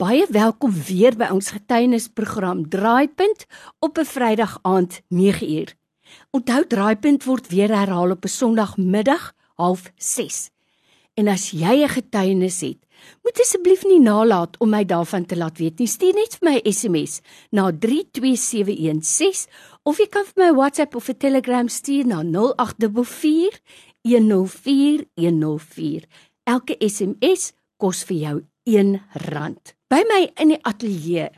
Baie welkom weer by ons getuienisprogram Draaipunt op 'n Vrydag aand 9uur. Onthou Draaipunt word weer herhaal op 'n Sondagmiddag 06:30. En as jy 'n getuienis het, moet asseblief nie nalat om my daarvan te laat weet nie. Stuur net vir my 'n SMS na 32716 of jy kan vir my WhatsApp of 'n Telegram stuur na 0844 104 104. Elke SMS kos vir jou R1. By my in die ateljee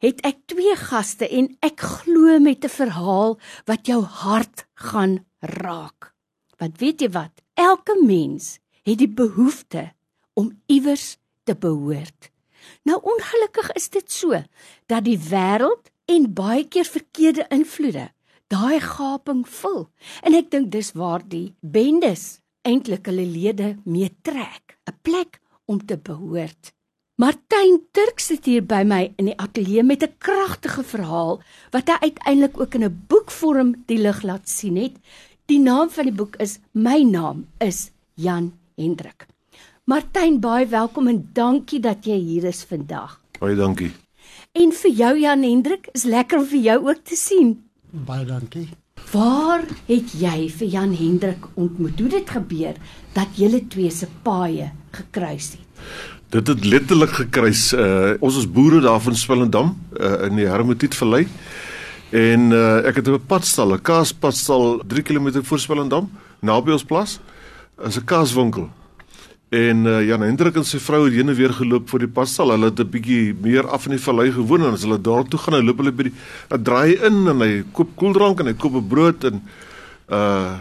het ek twee gaste en ek glo met 'n verhaal wat jou hart gaan raak. Want weet jy wat? Elke mens het die behoefte om iewers te behoort. Nou ongelukkig is dit so dat die wêreld en baie keer verkeerde invloede daai gaping vul. En ek dink dis waar die bendes eintlik hulle lede mee trek, 'n plek om te behoort. Martyn Turk sit hier by my in die ateljee met 'n kragtige verhaal wat hy uiteindelik ook in 'n boekvorm die lig laat sien het. Die naam van die boek is My naam is Jan Hendrik. Martyn, baie welkom en dankie dat jy hier is vandag. Baie dankie. En vir jou Jan Hendrik, is lekker om vir jou ook te sien. Baie dankie. Waar het jy vir Jan Hendrik ontmoet? Hoe dit gebeur dat julle twee se paaie gekruis het? Dit het letterlik gekruis. Uh, ons is boere daar van Swellendam uh, in die Hermetiet Vallei. En uh, ek het 'n padstal, 'n kaaspadstal 3 km voor Swellendam, naby ons plaas. Is 'n kaaswinkel. En uh, Jan Hendrik en sy vrou het heen en weer geloop vir die padstal. Hulle het 'n bietjie meer af in die vallei gewoon en as hulle daar toe gaan, loop hulle by die draai in en hy koop koeldrank en hy koop 'n brood en uh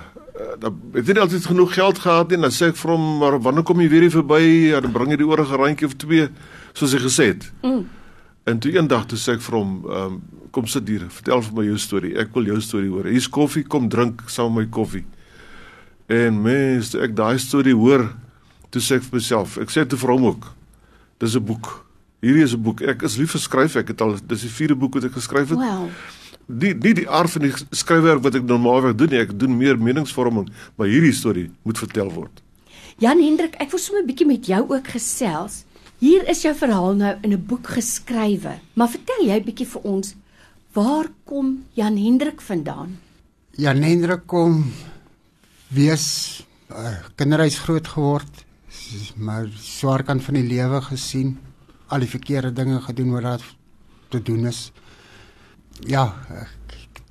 dan het hy altyd genoeg geld gehad en dan sê ek vir hom maar wanneer kom jy weer hier verby en dan bring jy die oorige randjie of twee soos hy gesê het. Mm. En toe eendag toe sê ek vir hom um, kom sit hier vertel vir my jou storie ek wil jou storie hoor. Hier's koffie kom drink saam met my koffie. En mens ek daai storie hoor toe sê ek vir myself ek sê te vir hom ook dis 'n boek. Hierdie is 'n boek. Ek is lief vir skryf. Ek het al dis die vierde boek wat ek geskryf het. Wow die nie die aard van die skryfwerk wat ek normaalweg doen nie. Ek doen meer meningsvorming, maar hierdie storie moet vertel word. Jan Hendrik, ek wil sommer 'n bietjie met jou ook gesels. Hier is jou verhaal nou in 'n boek geskrywe. Maar vertel jy bietjie vir ons waar kom Jan Hendrik vandaan? Jan Hendrik kom wees uh, kinderhuis groot geword, maar swaar kant van die lewe gesien, al die verkeerde dinge gedoen wat daar te doen is ja,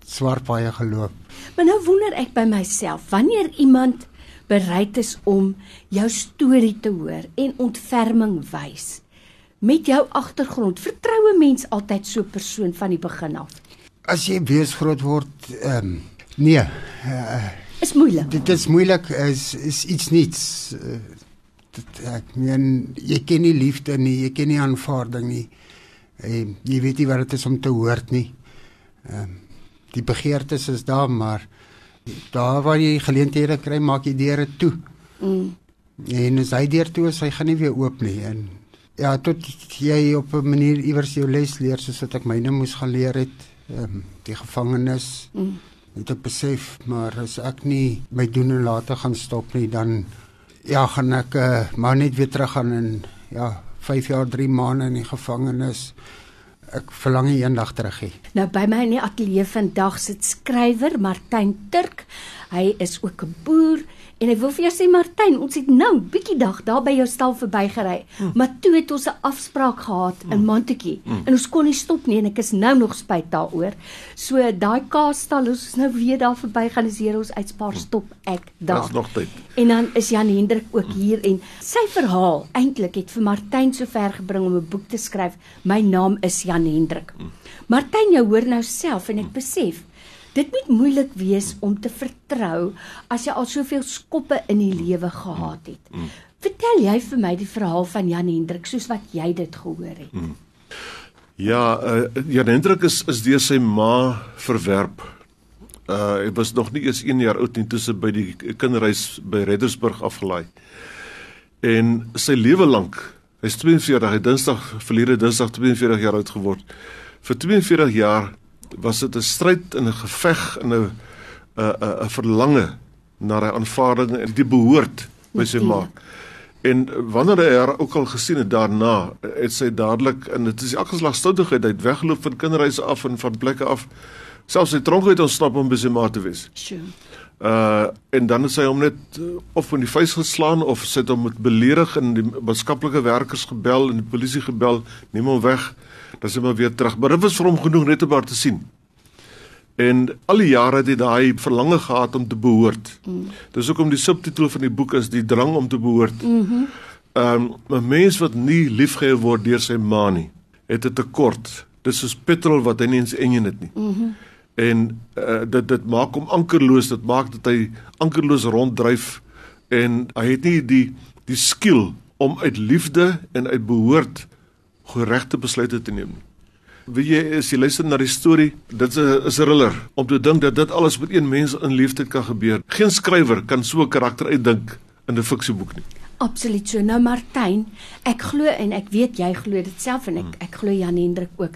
swaar baie geloop. Maar nou wonder ek by myself, wanneer iemand bereid is om jou storie te hoor en ontferming wys met jou agtergrond, vertroue mens altyd so 'n persoon van die begin af. As jy wees groot word, ehm um, nee, uh, is moeilik. Dit is moeilik is is iets niets. Uh, ek meen jy ken nie liefde nie, jy ken nie aanvaarding nie. Uh, jy weet nie wat dit is om te hoort nie. Ehm um, die begeertes is daar, maar daar waar jy geleenthede kry, maak jy deure toe. Mm. En as hy deur toe is, hy gaan nie weer oop nie en ja, tot jy op 'n manier iewers jou les leer soos wat ek myne moes gaan leer het, ehm um, die gevangenis. Mm. Het ek besef, maar as ek nie my doen en late gaan stop nie, dan ja, gaan ek uh, maar net weer terug gaan en ja, 5 jaar 3 maande in die gevangenis ek verlang eendag terug hê. Nou by my in die ateljee vandag sit skrywer Martyn Turk. Hy is ook 'n boer en ek wil vir jou sê Martyn, ons het nou bietjie dag daar by jou stal verbygery, hmm. maar toe het ons 'n afspraak gehad hmm. in Montetjie hmm. en ons kon nie stop nie en ek is nou nog spyt daaroor. So daai kaasstal, ons is nou weer daar verbygaan, as hier ons uitspaar hmm. stop ek daar. Daar's nog tyd. En dan is Jan Hendrik ook hmm. hier en sy verhaal eintlik het vir Martyn so ver gebring om 'n boek te skryf. My naam is Jan Hendrik. Hmm. Martyn, jy hoor nou self en ek besef Dit moet moeilik wees om te vertrou as jy al soveel skoppe in die lewe gehad het. Mm. Vertel jy vir my die verhaal van Jan Hendrik soos wat jy dit gehoor het. Mm. Ja, uh, Jan Hendrik is is deur sy ma verwerp. Uh hy was nog nie eens 1 jaar oud nie toe sy by die kinderhuis by Reddersburg afgelaai. En sy lewe lank, hy's 42, hy Dinsdag verlede Dinsdag 42 jaar oud geword. Vir 42 jaar was dit 'n stryd en 'n geveg en 'n 'n 'n verlange na 'n aanvaarding en die behoort by sy ma. En wanneer hy haar ook al gesien het daarna, het sy dadelik en dit is elke geslagstoudigheid uit weggeloop van kinderhuise af en van plekke af. Selfs sy tronk het ontsnap om by sy ma te wees. Sjoe. Uh en dan het sy hom net uh, of in die vuis geslaan of sy het hom met beledig en die maatskaplike werkers gebel en die polisie gebel, neem hom weg. Dan sy maar weer terug. Maar dit was vir hom genoeg net om haar te sien. En al die jare het hy daai verlange gehad om te behoort. Mm. Dis hoekom die subtitel van die boek is die drang om te behoort. Mhm. Mm um 'n mens wat nie liefgehê word deur sy ma nie, het 'n tekort. Dis soos petrol wat hy nie eens enjin het nie. Mhm. Mm en uh, dit dit maak hom ankerloos, dit maak dat hy ankerloos ronddryf en hy het nie die die skill om uit liefde en uit behoort geregte besluite te neem nie. Wie jy is, jy luister na die storie, dit is 'n is 'n thriller om te dink dat dit alles met een mens in liefde kan gebeur. Geen skrywer kan so 'n karakter uitdink in 'n fiksieboek nie. Absoluut so. Nou Martyn, ek glo en ek weet jy glo dit self en ek mm. ek glo Jan Hendrik ook.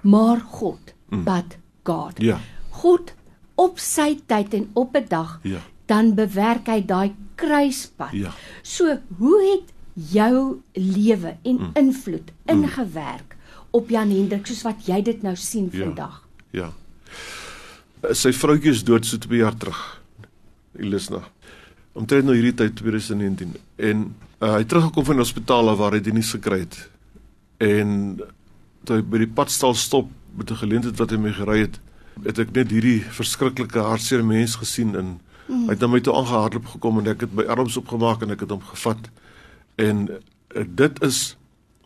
Maar God, mm. but God. Ja. God op sy tyd en op 'n dag ja. dan bewerk hy daai kruispunt. Ja. So, hoe het jou lewe en mm. invloed mm. ingewerk op Jan Hendrik soos wat jy dit nou sien ja, vandag. Ja. Sy vroutjie is dood so 2 jaar terug. Elisna. Omtrent nou hierdie tyd 2019 en uh, hy teruggekom van die hospitaal waar hy die nuus gekry het. En toe hy by die padstal stop met 'n geleentheid wat hy mee gery het, het ek net hierdie verskriklike hartseer mens gesien en mm. hy het na my toe aangehardloop gekom en ek het my arms opgemaak en ek het hom gevat. En uh, dit is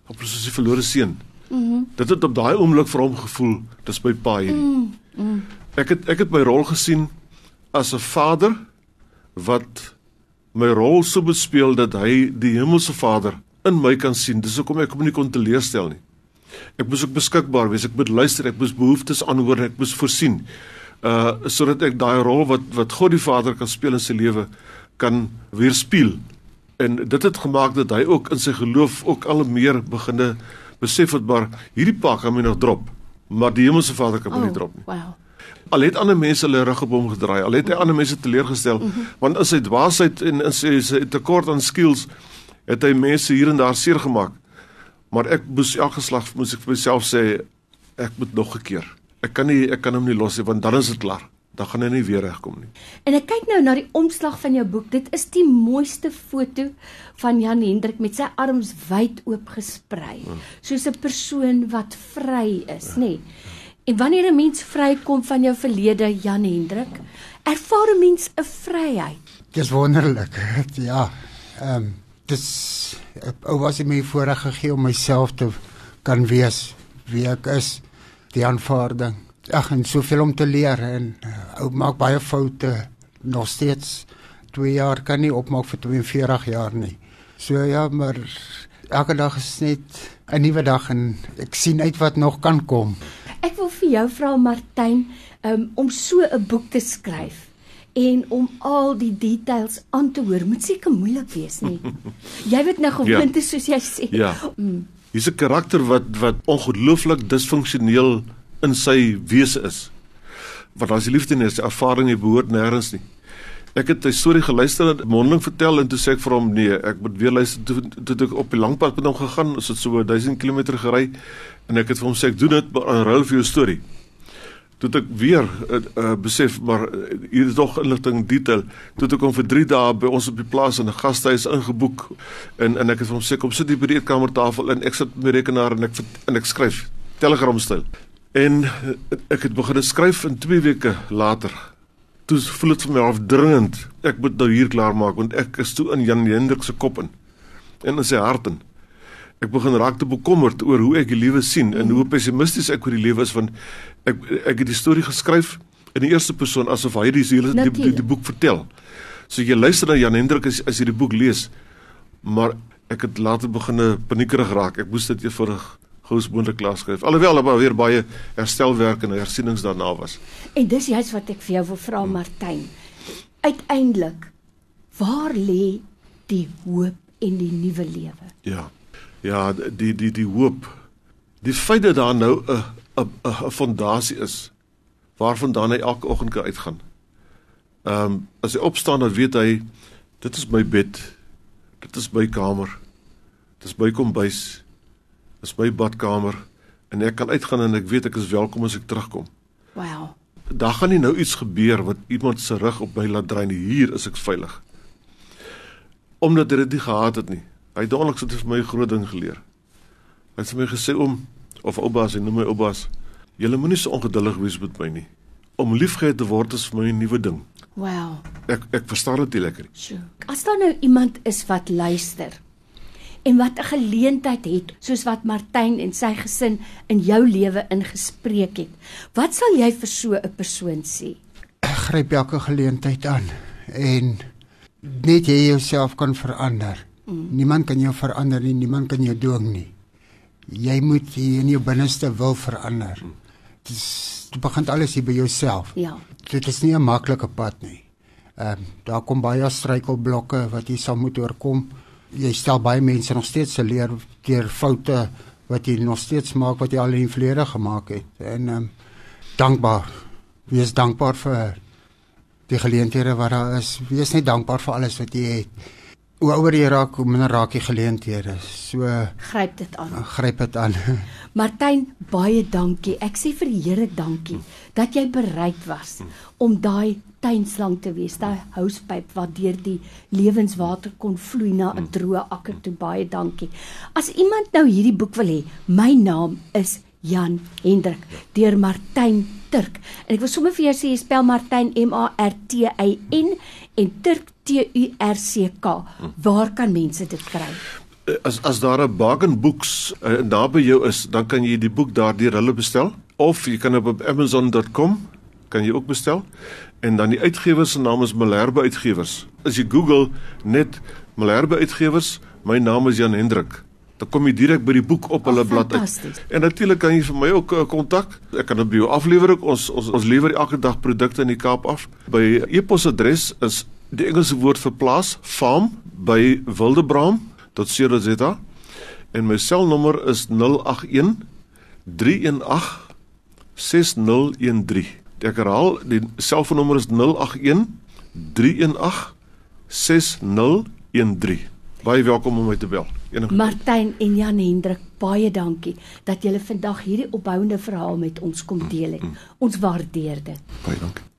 op presies die verlore seun. Mm -hmm. Dit het op daai oomblik vir hom gevoel, dis my pa hierdie. Mm -hmm. Ek het ek het my rol gesien as 'n vader wat my rol so bespeel dat hy die hemelse Vader in my kan sien. Dis hoekom ek hom nie kon teleurstel nie. Ek moes ook beskikbaar wees. Ek moet luister, ek moes behoeftes aanhoor, ek moes voorsien. Uh sodat ek daai rol wat wat God die Vader kan speel in sy lewe kan weerspieël. En dit het gemaak dat hy ook in sy geloof ook al meer beginne besef het maar hierdie pa kan my nog drop, maar die hemelse Vader kan my oh, nie drop nie. Wow. Al het ander mense hulle rug op hom gedraai, al het hy ander mense teleurgestel, mm -hmm. want in sy dwaasheid en in sy, sy tekort aan skills het hy mense hier en daar seer gemaak. Maar ek moes elke slag moes ek vir myself sê ek moet nog 'n keer. Ek kan nie ek kan hom nie los nie want dan is dit klaar dan gaan hy nie weer regkom nie. En ek kyk nou na die omslag van jou boek. Dit is die mooiste foto van Jan Hendrik met sy arms wyd oop gesprei, ja. soos 'n persoon wat vry is, ja. nê. Nee. En wanneer 'n mens vrykom van jou verlede, Jan Hendrik, ervaar 'n mens 'n vryheid. Dis wonderlik. Ja. Ehm um, dis ou was dit my voorreg gegee om myself te kan wees wie ek is, die aanvaarding ag en soveel om te leer en uh, ou maak baie foute nog steeds 2 jaar kan nie opmaak vir 42 jaar nie. So ja, maar elke dag is net 'n nuwe dag en ek sien uit wat nog kan kom. Ek wil vir jou vra Martyn um, om so 'n boek te skryf en om al die details aan te hoor moet seker moeilik wees nie. jy weet nou gewoonte ja. soos jy sê. Ja. Mm. Hier's 'n karakter wat wat ongelooflik disfunksioneel in sy wese is. Want as jy liefde nie is, die ervaring jy behoort nêrens nie. Ek het 'n storie geluister en mondeling vertel en toe sê ek vir hom nee, ek moet weer luister toe toe ek op die lang pad met hom gegaan, is dit so 1000 km gery en ek het vir hom sê ek doen dit in ruil vir jou storie. Toe ek weer uh, uh, besef maar uh, hier is nog inligting detail. Toe ek hom vir 3 dae by ons op die plaas in 'n gastehuis ingeboek en en ek het vir hom sê kom sit hier by die eetkamertafel en ek sit met my rekenaar en ek en ek skryf telegram styl. En ek het begin skryf in 2 weke later. Toe voel dit vir my afdringend. Ek moet nou hier klaar maak want ek is toe in Jan Hendrik se kop in en in sy hart in. Ek begin raak te bekommerd oor hoe ek die lewe sien en hoe pessimisties ek oor die lewe is want ek ek het die storie geskryf in die eerste persoon asof hy die hele die, die, die boek vertel. So jy luister na Jan Hendrik as as jy die boek lees. Maar ek het later begin paniekerig raak. Ek moes dit eenvoudig gous moontlik klaar skryf. Alhoewel daar weer baie herstelwerk en hersienings daarna was. En dis juist wat ek vir jou wil vra hmm. Martyn. Uiteindelik waar lê die hoop en die nuwe lewe? Ja. Ja, die die die hoop. Die feit dat daar nou 'n 'n 'n fondasie is waarvandaan hy elke oggend kan uitgaan. Ehm um, as hy opstaan dan weet hy dit is my bed. Dit is by kamer. Dit is by kombuis. Is by badkamer en ek kan uitgaan en ek weet ek is welkom as ek terugkom. Wow. Daar gaan nie nou iets gebeur wat iemand se rug op my laat draai nie. Hier is ek veilig. Omdat hy dit nie gehad het nie. Hy het onlangs dit vir my 'n groot ding geleer. Hy het vir my gesê om of oubaas, hy noem my oubaas. Julle moenie so ongeduldig wees met my nie. Om liefgehad te word is vir my 'n nuwe ding. Wow. Ek ek verstaan dit nie lekker nie. Sjoe. As daar nou iemand is wat luister en wat 'n geleentheid het soos wat Martyn en sy gesin in jou lewe ingespreek het, wat sal jy vir so 'n persoon sê? Gryp elke geleentheid aan en net jy jouself kan verander. Mm. Niemand kan jou verander nie, niemand kan jou dwing nie. Jy moet in jou binneste wil verander. Dit is dit begin alles hier by jouself. Ja. Dit is nie 'n maklike pad nie. Ehm um, daar kom baie struikelblokke wat jy sal moet oorkom. Jy stel baie mense nog steeds se leer deur foute wat jy nog steeds maak wat jy al in die verlede gemaak het. En ehm um, dankbaar. Wees dankbaar vir die geleenthede wat daar is. Wees net dankbaar vir alles wat jy het. Hoe ouer jy raak, hoe minder raak jy geleenthede. So Gryp dit aan. gryp dit aan. Martyn, baie dankie. Ek sê vir die Here dankie dat jy bereid was om daai tuinslang te wees, daai housepyp wat deur die lewenswater kon vloei na 'n droë akker toe. Baie dankie. As iemand nou hierdie boek wil hê, my naam is Jan Hendrik deur Martyn Turk. En ek wil sommer vir jou sê jy spel Martyn M A R T Y N en Turk T U R C K. Waar kan mense dit kry? Eh, As as daar 'n Bargain Books uh, naby jou is, dan kan jy die boek daardeur hulle bestel of jy kan op amazon.com kan jy ook bestel. En dan die uitgewer se naam is Malherbe Uitgewers. As jy Google net Malherbe Uitgewers, my naam is Jan Hendrik. Dan kom jy direk by die boek op hulle blad uit. En natuurlik kan jy vir my ook eh, kontak. Ek kan dit by jou aflewer. Ons ons ons lewer elke dag produkte in die Kaap af. By e-posadres is die Engelse woord vir plaas farm by wildebraam.co.za en my selnommer is 081 318 6013. Ek herhaal, die selfoonnommer is 081 318 6013. Baie welkom om my te bel. Enige Martyn en Jan Hendrik, baie dankie dat julle vandag hierdie opbouende verhaal met ons kom deel het. Ons waardeer dit. baie dankie.